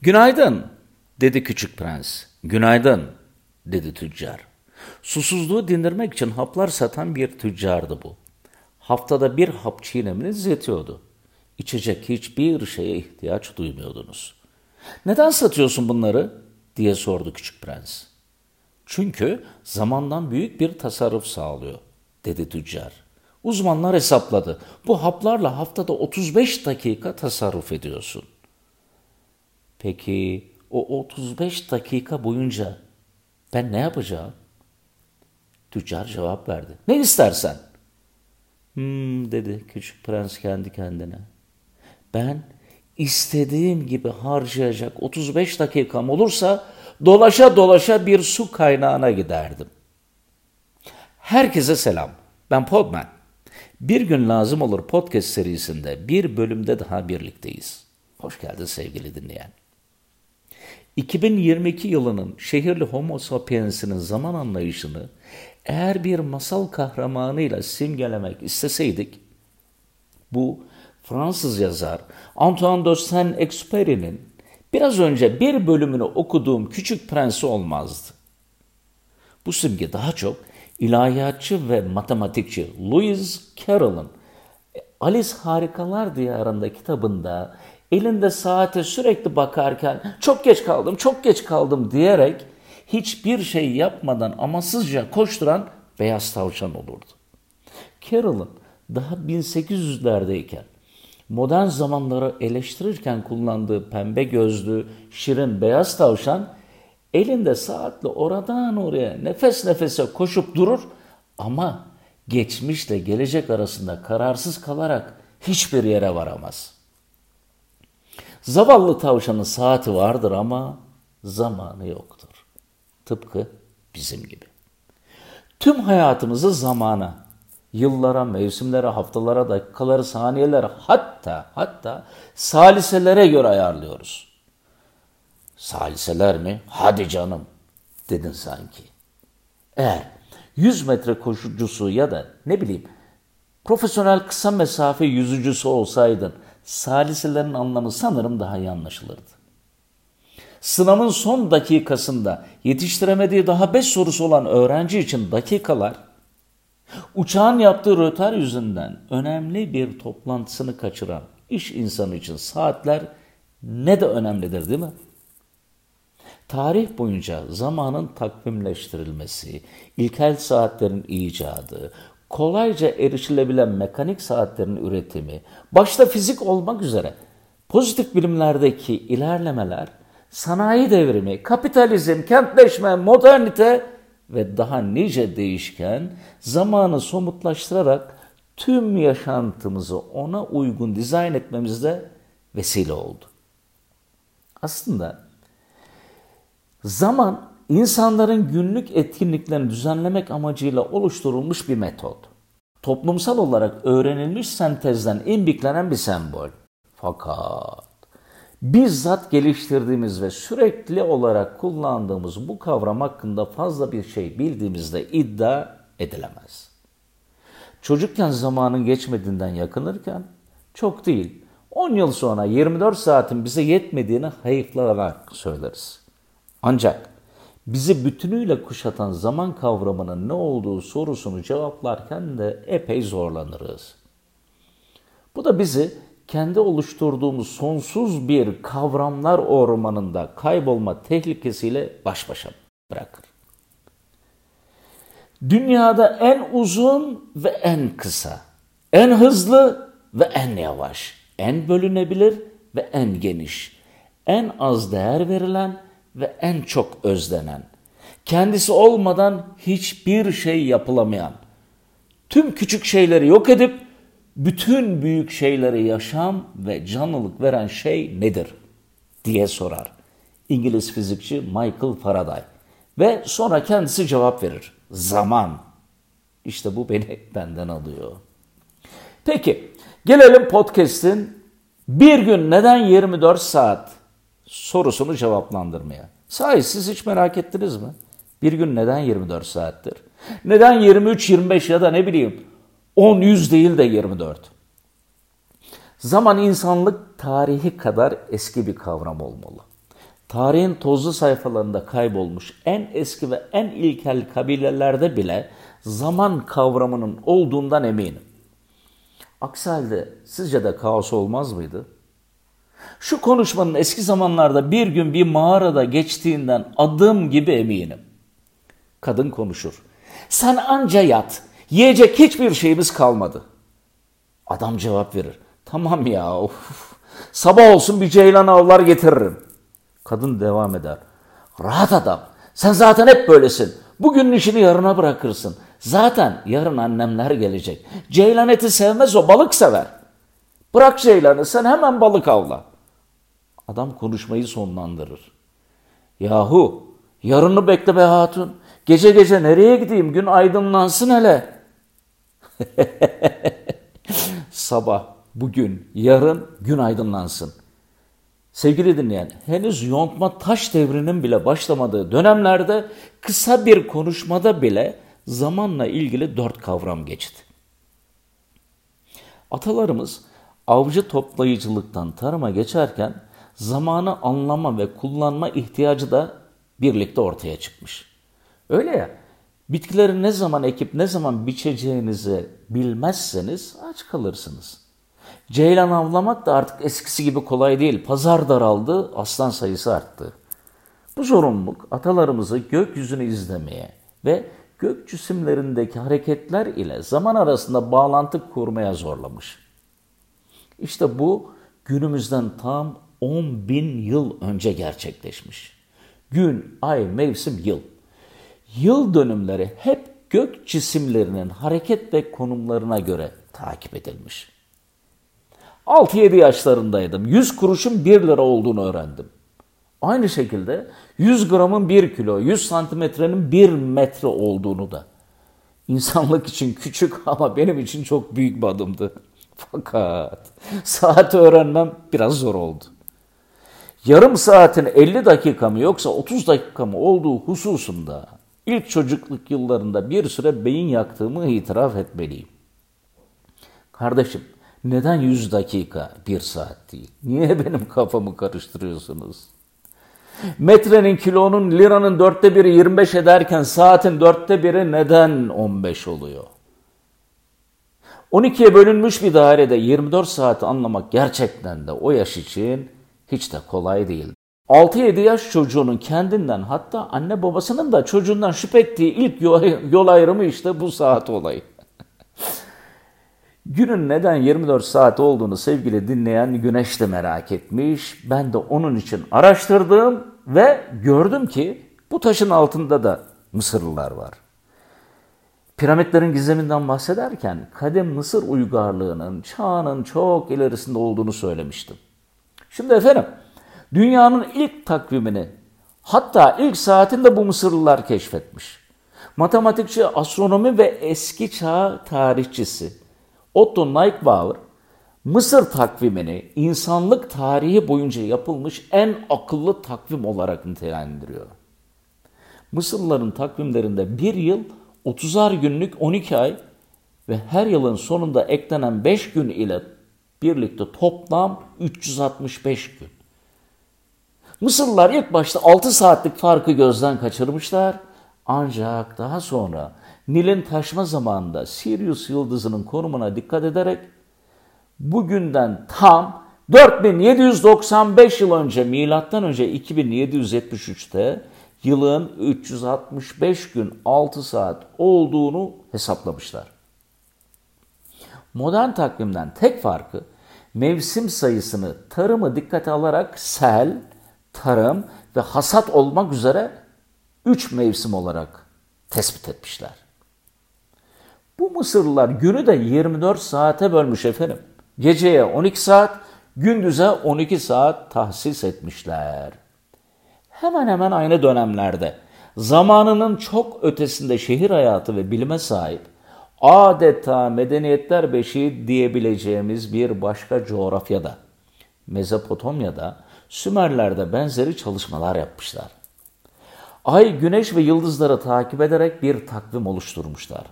Günaydın, dedi küçük prens. Günaydın, dedi tüccar. Susuzluğu dindirmek için haplar satan bir tüccardı bu. Haftada bir hap çiğnemeniz yetiyordu. İçecek hiçbir şeye ihtiyaç duymuyordunuz. Neden satıyorsun bunları? diye sordu küçük prens. Çünkü zamandan büyük bir tasarruf sağlıyor, dedi tüccar. Uzmanlar hesapladı. Bu haplarla haftada 35 dakika tasarruf ediyorsun. Peki o 35 dakika boyunca ben ne yapacağım? Tüccar cevap verdi. Ne istersen. Hmm dedi küçük prens kendi kendine. Ben istediğim gibi harcayacak 35 dakikam olursa dolaşa dolaşa bir su kaynağına giderdim. Herkese selam. Ben Podman. Bir gün lazım olur podcast serisinde bir bölümde daha birlikteyiz. Hoş geldin sevgili dinleyen. 2022 yılının şehirli homo sapiensinin zaman anlayışını eğer bir masal kahramanıyla simgelemek isteseydik, bu Fransız yazar Antoine de Saint-Exupéry'nin biraz önce bir bölümünü okuduğum Küçük Prensi olmazdı. Bu simge daha çok ilahiyatçı ve matematikçi Lewis Carroll'ın Alice Harikalar Diyarında kitabında elinde saate sürekli bakarken çok geç kaldım, çok geç kaldım diyerek hiçbir şey yapmadan amasızca koşturan beyaz tavşan olurdu. Carroll'ın daha 1800'lerdeyken modern zamanları eleştirirken kullandığı pembe gözlü, şirin beyaz tavşan elinde saatle oradan oraya nefes nefese koşup durur ama geçmişle gelecek arasında kararsız kalarak hiçbir yere varamaz. Zavallı tavşanın saati vardır ama zamanı yoktur. Tıpkı bizim gibi. Tüm hayatımızı zamana, yıllara, mevsimlere, haftalara, dakikalara, saniyelere hatta hatta saliselere göre ayarlıyoruz. Saliseler mi? Hadi canım dedin sanki. Eğer 100 metre koşucusu ya da ne bileyim profesyonel kısa mesafe yüzücüsü olsaydın saliselerin anlamı sanırım daha iyi anlaşılırdı. Sınavın son dakikasında yetiştiremediği daha beş sorusu olan öğrenci için dakikalar, uçağın yaptığı rötar yüzünden önemli bir toplantısını kaçıran iş insanı için saatler ne de önemlidir değil mi? Tarih boyunca zamanın takvimleştirilmesi, ilkel saatlerin icadı, kolayca erişilebilen mekanik saatlerin üretimi, başta fizik olmak üzere pozitif bilimlerdeki ilerlemeler, sanayi devrimi, kapitalizm, kentleşme, modernite ve daha nice değişken zamanı somutlaştırarak tüm yaşantımızı ona uygun dizayn etmemizde vesile oldu. Aslında zaman insanların günlük etkinliklerini düzenlemek amacıyla oluşturulmuş bir metot. Toplumsal olarak öğrenilmiş sentezden imbiklenen bir sembol. Fakat bizzat geliştirdiğimiz ve sürekli olarak kullandığımız bu kavram hakkında fazla bir şey bildiğimizde iddia edilemez. Çocukken zamanın geçmediğinden yakınırken çok değil 10 yıl sonra 24 saatin bize yetmediğini hayıflanarak söyleriz. Ancak bizi bütünüyle kuşatan zaman kavramının ne olduğu sorusunu cevaplarken de epey zorlanırız. Bu da bizi kendi oluşturduğumuz sonsuz bir kavramlar ormanında kaybolma tehlikesiyle baş başa bırakır. Dünyada en uzun ve en kısa, en hızlı ve en yavaş, en bölünebilir ve en geniş, en az değer verilen ve en çok özlenen, kendisi olmadan hiçbir şey yapılamayan, tüm küçük şeyleri yok edip bütün büyük şeyleri yaşam ve canlılık veren şey nedir diye sorar. İngiliz fizikçi Michael Faraday ve sonra kendisi cevap verir. Zaman. İşte bu beni benden alıyor. Peki gelelim podcast'in bir gün neden 24 saat sorusunu cevaplandırmaya. Sahi siz hiç merak ettiniz mi? Bir gün neden 24 saattir? Neden 23, 25 ya da ne bileyim 10, 100 değil de 24? Zaman insanlık tarihi kadar eski bir kavram olmalı. Tarihin tozlu sayfalarında kaybolmuş en eski ve en ilkel kabilelerde bile zaman kavramının olduğundan eminim. Aksi halde sizce de kaos olmaz mıydı? Şu konuşmanın eski zamanlarda bir gün bir mağarada geçtiğinden adım gibi eminim. Kadın konuşur. Sen anca yat. Yiyecek hiçbir şeyimiz kalmadı. Adam cevap verir. Tamam ya of. Sabah olsun bir ceylan avlar getiririm. Kadın devam eder. Rahat adam. Sen zaten hep böylesin. Bugünün işini yarına bırakırsın. Zaten yarın annemler gelecek. Ceylan eti sevmez o balık sever. Bırak ceylanı sen hemen balık avla. Adam konuşmayı sonlandırır. Yahu yarını bekle be hatun. Gece gece nereye gideyim gün aydınlansın hele. Sabah, bugün, yarın gün aydınlansın. Sevgili dinleyen, henüz yontma taş devrinin bile başlamadığı dönemlerde kısa bir konuşmada bile zamanla ilgili dört kavram geçti. Atalarımız avcı toplayıcılıktan tarıma geçerken zamanı anlama ve kullanma ihtiyacı da birlikte ortaya çıkmış. Öyle ya, bitkileri ne zaman ekip ne zaman biçeceğinizi bilmezseniz aç kalırsınız. Ceylan avlamak da artık eskisi gibi kolay değil. Pazar daraldı, aslan sayısı arttı. Bu zorunluluk atalarımızı gökyüzünü izlemeye ve gök cisimlerindeki hareketler ile zaman arasında bağlantı kurmaya zorlamış. İşte bu günümüzden tam 10 bin yıl önce gerçekleşmiş. Gün, ay, mevsim, yıl. Yıl dönümleri hep gök cisimlerinin hareket ve konumlarına göre takip edilmiş. 6-7 yaşlarındaydım. 100 kuruşun 1 lira olduğunu öğrendim. Aynı şekilde 100 gramın 1 kilo, 100 santimetrenin 1 metre olduğunu da. İnsanlık için küçük ama benim için çok büyük bir adımdı. Fakat saat öğrenmem biraz zor oldu. Yarım saatin 50 dakika mı yoksa 30 dakika mı olduğu hususunda ilk çocukluk yıllarında bir süre beyin yaktığımı itiraf etmeliyim. Kardeşim neden 100 dakika 1 saat değil? Niye benim kafamı karıştırıyorsunuz? Metrenin, kilonun, liranın dörtte biri 25 ederken saatin dörtte biri neden 15 oluyor? 12'ye bölünmüş bir dairede 24 saati anlamak gerçekten de o yaş için hiç de kolay değil. 6-7 yaş çocuğunun kendinden hatta anne babasının da çocuğundan şüphe ettiği ilk yol ayrımı işte bu saat olayı. Günün neden 24 saat olduğunu sevgili dinleyen Güneş de merak etmiş. Ben de onun için araştırdım ve gördüm ki bu taşın altında da Mısırlılar var. Piramitlerin gizeminden bahsederken kadim Mısır uygarlığının çağının çok ilerisinde olduğunu söylemiştim. Şimdi efendim dünyanın ilk takvimini hatta ilk saatini de bu Mısırlılar keşfetmiş. Matematikçi, astronomi ve eski çağ tarihçisi Otto Neubauer Mısır takvimini insanlık tarihi boyunca yapılmış en akıllı takvim olarak nitelendiriyor. Mısırlıların takvimlerinde bir yıl 30'ar günlük 12 ay ve her yılın sonunda eklenen 5 gün ile birlikte toplam 365 gün. Mısırlılar ilk başta 6 saatlik farkı gözden kaçırmışlar. Ancak daha sonra Nil'in taşma zamanında Sirius yıldızının konumuna dikkat ederek bugünden tam 4795 yıl önce milattan önce 2773'te yılın 365 gün 6 saat olduğunu hesaplamışlar. Modern takvimden tek farkı mevsim sayısını tarımı dikkate alarak sel, tarım ve hasat olmak üzere 3 mevsim olarak tespit etmişler. Bu Mısırlılar günü de 24 saate bölmüş efendim. Geceye 12 saat, gündüze 12 saat tahsis etmişler. Hemen hemen aynı dönemlerde zamanının çok ötesinde şehir hayatı ve bilime sahip adeta medeniyetler beşiği diyebileceğimiz bir başka coğrafyada, Mezopotamya'da, Sümerler'de benzeri çalışmalar yapmışlar. Ay, güneş ve yıldızları takip ederek bir takvim oluşturmuşlar.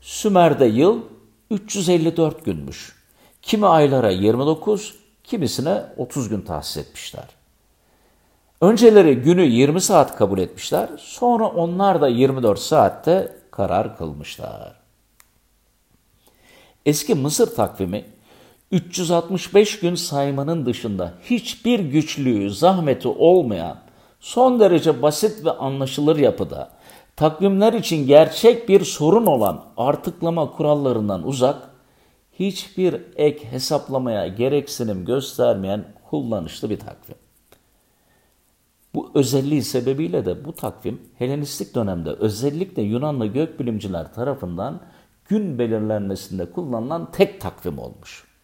Sümer'de yıl 354 günmüş. Kimi aylara 29, kimisine 30 gün tahsis etmişler. Önceleri günü 20 saat kabul etmişler, sonra onlar da 24 saatte karar kılmışlar. Eski Mısır takvimi 365 gün saymanın dışında hiçbir güçlüğü, zahmeti olmayan son derece basit ve anlaşılır yapıda takvimler için gerçek bir sorun olan artıklama kurallarından uzak, hiçbir ek hesaplamaya gereksinim göstermeyen kullanışlı bir takvim. Bu özelliği sebebiyle de bu takvim Helenistik dönemde özellikle Yunanlı gökbilimciler tarafından gün belirlenmesinde kullanılan tek takvim olmuş.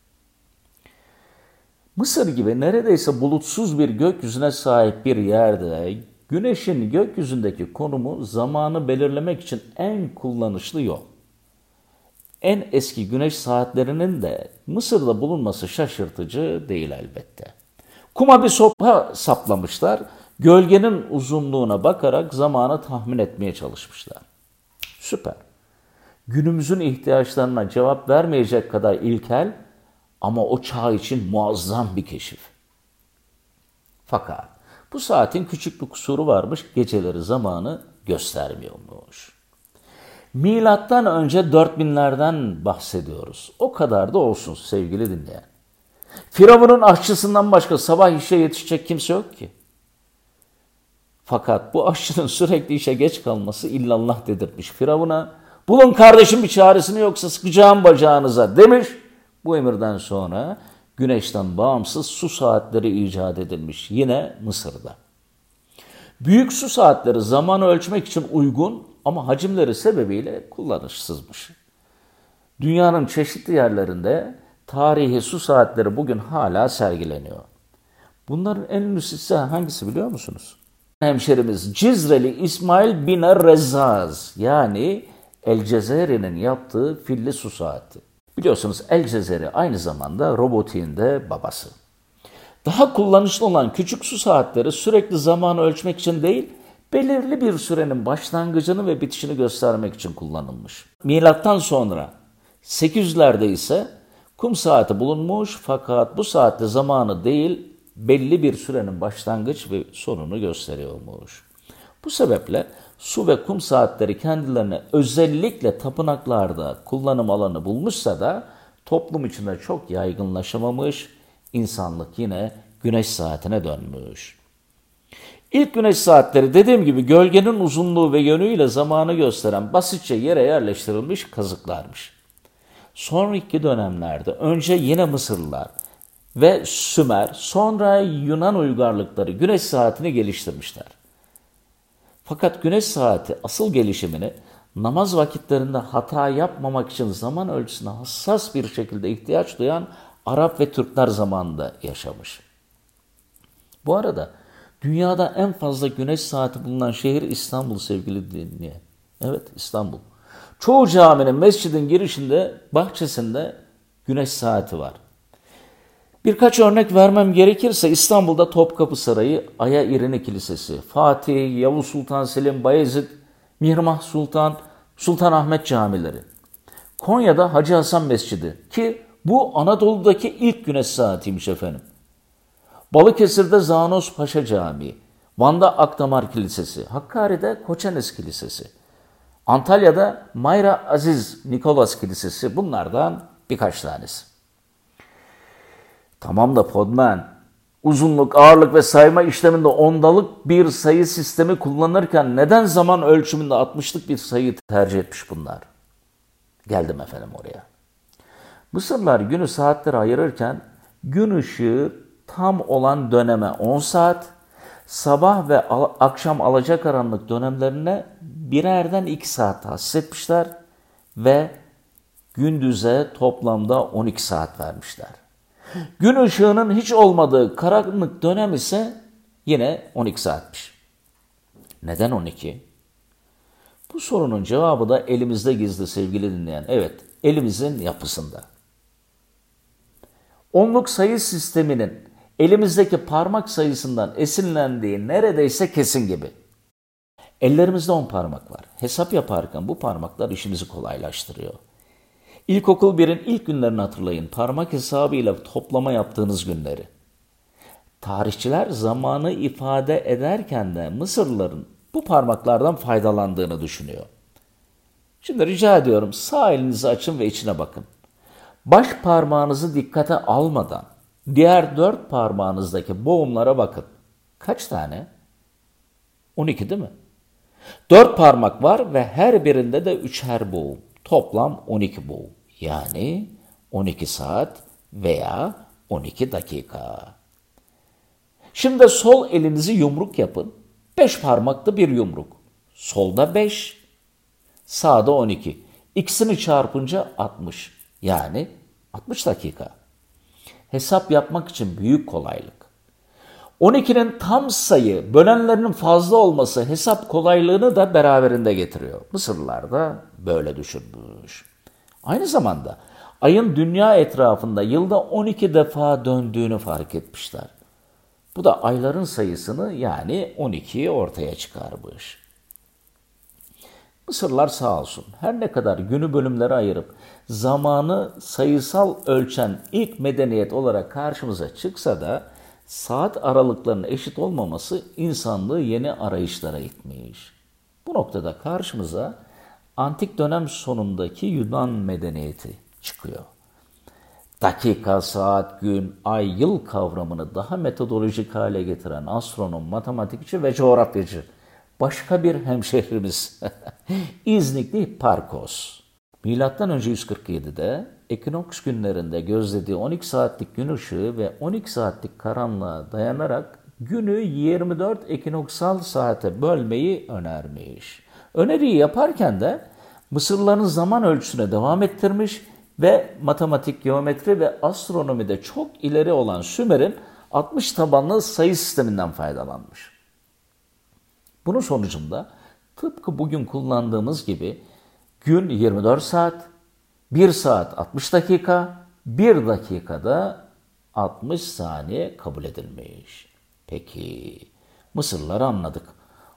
Mısır gibi neredeyse bulutsuz bir gökyüzüne sahip bir yerde güneşin gökyüzündeki konumu zamanı belirlemek için en kullanışlı yol. En eski güneş saatlerinin de Mısır'da bulunması şaşırtıcı değil elbette. Kuma bir sopa saplamışlar, gölgenin uzunluğuna bakarak zamanı tahmin etmeye çalışmışlar. Süper. Günümüzün ihtiyaçlarına cevap vermeyecek kadar ilkel ama o çağ için muazzam bir keşif. Fakat bu saatin küçük bir kusuru varmış, geceleri zamanı göstermiyormuş. Milattan önce 4000'lerden bahsediyoruz. O kadar da olsun sevgili dinleyen. Firavun'un aşçısından başka sabah işe yetişecek kimse yok ki. Fakat bu aşçının sürekli işe geç kalması illallah dedirtmiş Firavun'a. Bulun kardeşim bir çaresini yoksa sıkacağım bacağınıza demiş. Bu emirden sonra güneşten bağımsız su saatleri icat edilmiş yine Mısır'da. Büyük su saatleri zamanı ölçmek için uygun ama hacimleri sebebiyle kullanışsızmış. Dünyanın çeşitli yerlerinde tarihi su saatleri bugün hala sergileniyor. Bunların en ünlüsü hangisi biliyor musunuz? Hemşerimiz Cizreli İsmail bin Rezzaz yani El Cezeri'nin yaptığı filli su saati. Biliyorsunuz El Cezeri aynı zamanda robotiğin de babası. Daha kullanışlı olan küçük su saatleri sürekli zamanı ölçmek için değil, belirli bir sürenin başlangıcını ve bitişini göstermek için kullanılmış. Milattan sonra 800'lerde ise kum saati bulunmuş fakat bu saatte zamanı değil belli bir sürenin başlangıç ve sonunu gösteriyormuş. Bu sebeple su ve kum saatleri kendilerine özellikle tapınaklarda kullanım alanı bulmuşsa da toplum içinde çok yaygınlaşamamış, insanlık yine güneş saatine dönmüş. İlk güneş saatleri dediğim gibi gölgenin uzunluğu ve yönüyle zamanı gösteren basitçe yere yerleştirilmiş kazıklarmış. Sonraki dönemlerde önce yine Mısırlılar ve Sümer, sonra Yunan uygarlıkları güneş saatini geliştirmişler. Fakat güneş saati asıl gelişimini namaz vakitlerinde hata yapmamak için zaman ölçüsüne hassas bir şekilde ihtiyaç duyan Arap ve Türkler zamanında yaşamış. Bu arada dünyada en fazla güneş saati bulunan şehir İstanbul sevgili dinleyen. Evet İstanbul. Çoğu caminin, mescidin girişinde, bahçesinde güneş saati var. Birkaç örnek vermem gerekirse İstanbul'da Topkapı Sarayı, Aya İrine Kilisesi, Fatih, Yavuz Sultan Selim, Bayezid, Mihrimah Sultan, Sultanahmet camileri. Konya'da Hacı Hasan Mescidi ki bu Anadolu'daki ilk güneş saatiymiş efendim. Balıkesir'de Zanos Paşa Camii, Van'da Akdamar Kilisesi, Hakkari'de Koçanes Kilisesi, Antalya'da Mayra Aziz Nikolas Kilisesi bunlardan birkaç tanesi. Tamam da Podman, uzunluk, ağırlık ve sayma işleminde ondalık bir sayı sistemi kullanırken neden zaman ölçümünde 60'lık bir sayı tercih etmiş bunlar? Geldim efendim oraya. Mısırlar günü saatlere ayırırken gün ışığı tam olan döneme 10 saat, sabah ve akşam alacakaranlık dönemlerine birerden 2 saat tahsis etmişler ve gündüze toplamda 12 saat vermişler. Gün ışığının hiç olmadığı karanlık dönem ise yine 12 saatmiş. Neden 12? Bu sorunun cevabı da elimizde gizli sevgili dinleyen. Evet, elimizin yapısında. Onluk sayı sisteminin elimizdeki parmak sayısından esinlendiği neredeyse kesin gibi. Ellerimizde 10 parmak var. Hesap yaparken bu parmaklar işimizi kolaylaştırıyor. İlkokul 1'in ilk günlerini hatırlayın. Parmak hesabıyla toplama yaptığınız günleri. Tarihçiler zamanı ifade ederken de Mısırlıların bu parmaklardan faydalandığını düşünüyor. Şimdi rica ediyorum sağ elinizi açın ve içine bakın. Baş parmağınızı dikkate almadan diğer dört parmağınızdaki boğumlara bakın. Kaç tane? 12 değil mi? Dört parmak var ve her birinde de üçer boğum. Toplam 12 boğum. Yani 12 saat veya 12 dakika. Şimdi sol elinizi yumruk yapın. 5 parmaklı bir yumruk. Solda 5, sağda 12. İkisini çarpınca 60. Yani 60 dakika. Hesap yapmak için büyük kolaylık. 12'nin tam sayı, bölenlerinin fazla olması hesap kolaylığını da beraberinde getiriyor. Mısırlılar da böyle düşünmüş. Aynı zamanda ayın dünya etrafında yılda 12 defa döndüğünü fark etmişler. Bu da ayların sayısını yani 12'yi ortaya çıkarmış. Mısırlar sağ olsun her ne kadar günü bölümlere ayırıp zamanı sayısal ölçen ilk medeniyet olarak karşımıza çıksa da saat aralıklarının eşit olmaması insanlığı yeni arayışlara itmiş. Bu noktada karşımıza antik dönem sonundaki Yunan medeniyeti çıkıyor. Dakika, saat, gün, ay, yıl kavramını daha metodolojik hale getiren astronom, matematikçi ve coğrafyacı başka bir hemşehrimiz İznikli Parkos. Milattan önce 147'de ekinoks günlerinde gözlediği 12 saatlik gün ışığı ve 12 saatlik karanlığa dayanarak günü 24 ekinoksal saate bölmeyi önermiş. Öneriyi yaparken de Mısırlıların zaman ölçüsüne devam ettirmiş ve matematik, geometri ve astronomide çok ileri olan Sümer'in 60 tabanlı sayı sisteminden faydalanmış. Bunun sonucunda tıpkı bugün kullandığımız gibi gün 24 saat, 1 saat 60 dakika, 1 dakikada 60 saniye kabul edilmiş. Peki Mısırlıları anladık.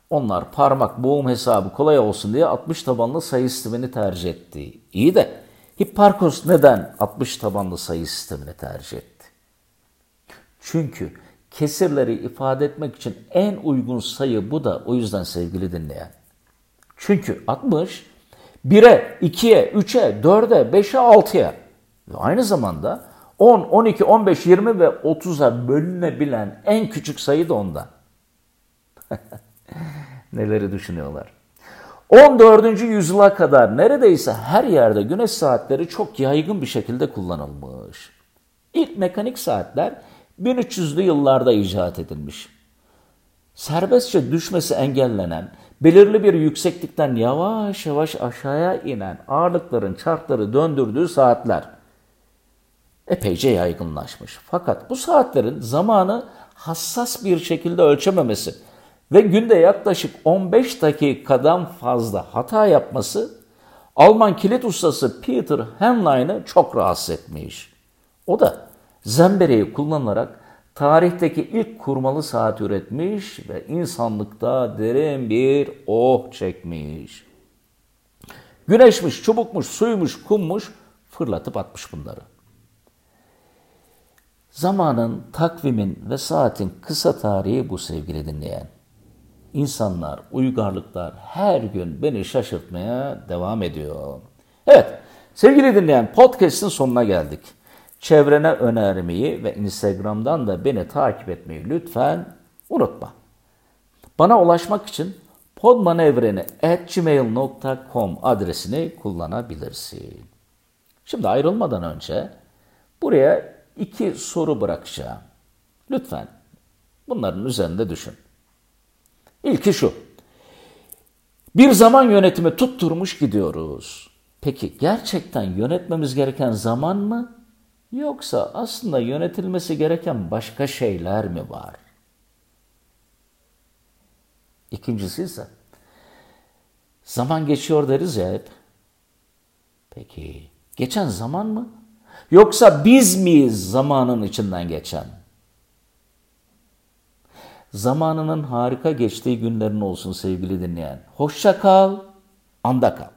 Onlar parmak boğum hesabı kolay olsun diye 60 tabanlı sayı sistemini tercih etti. İyi de Hipparkos neden 60 tabanlı sayı sistemini tercih etti? Çünkü kesirleri ifade etmek için en uygun sayı bu da o yüzden sevgili dinleyen. Çünkü 60 1'e, 2'ye, 3'e, 4'e, 5'e, 6'ya ve aynı zamanda 10, 12, 15, 20 ve 30'a bölünebilen en küçük sayı da ondan. Neleri düşünüyorlar? 14. yüzyıla kadar neredeyse her yerde güneş saatleri çok yaygın bir şekilde kullanılmış. İlk mekanik saatler 1300'lü yıllarda icat edilmiş. Serbestçe düşmesi engellenen, belirli bir yükseklikten yavaş yavaş aşağıya inen ağırlıkların çarkları döndürdüğü saatler epeyce yaygınlaşmış. Fakat bu saatlerin zamanı hassas bir şekilde ölçememesi ve günde yaklaşık 15 dakikadan fazla hata yapması Alman kilit ustası Peter Henlein'i çok rahatsız etmiş. O da zembereyi kullanarak tarihteki ilk kurmalı saat üretmiş ve insanlıkta derin bir oh çekmiş. Güneşmiş, çubukmuş, suymuş, kummuş fırlatıp atmış bunları. Zamanın, takvimin ve saatin kısa tarihi bu sevgili dinleyen. İnsanlar, uygarlıklar her gün beni şaşırtmaya devam ediyor. Evet, sevgili dinleyen podcast'in sonuna geldik. Çevrene önermeyi ve Instagram'dan da beni takip etmeyi lütfen unutma. Bana ulaşmak için podmanevreni.gmail.com adresini kullanabilirsin. Şimdi ayrılmadan önce buraya iki soru bırakacağım. Lütfen bunların üzerinde düşün. İlki şu. Bir zaman yönetimi tutturmuş gidiyoruz. Peki gerçekten yönetmemiz gereken zaman mı? Yoksa aslında yönetilmesi gereken başka şeyler mi var? İkincisi ise zaman geçiyor deriz ya hep. Peki geçen zaman mı? Yoksa biz miyiz zamanın içinden geçen? Zamanının harika geçtiği günlerin olsun sevgili dinleyen. Hoşça kal, anda kal.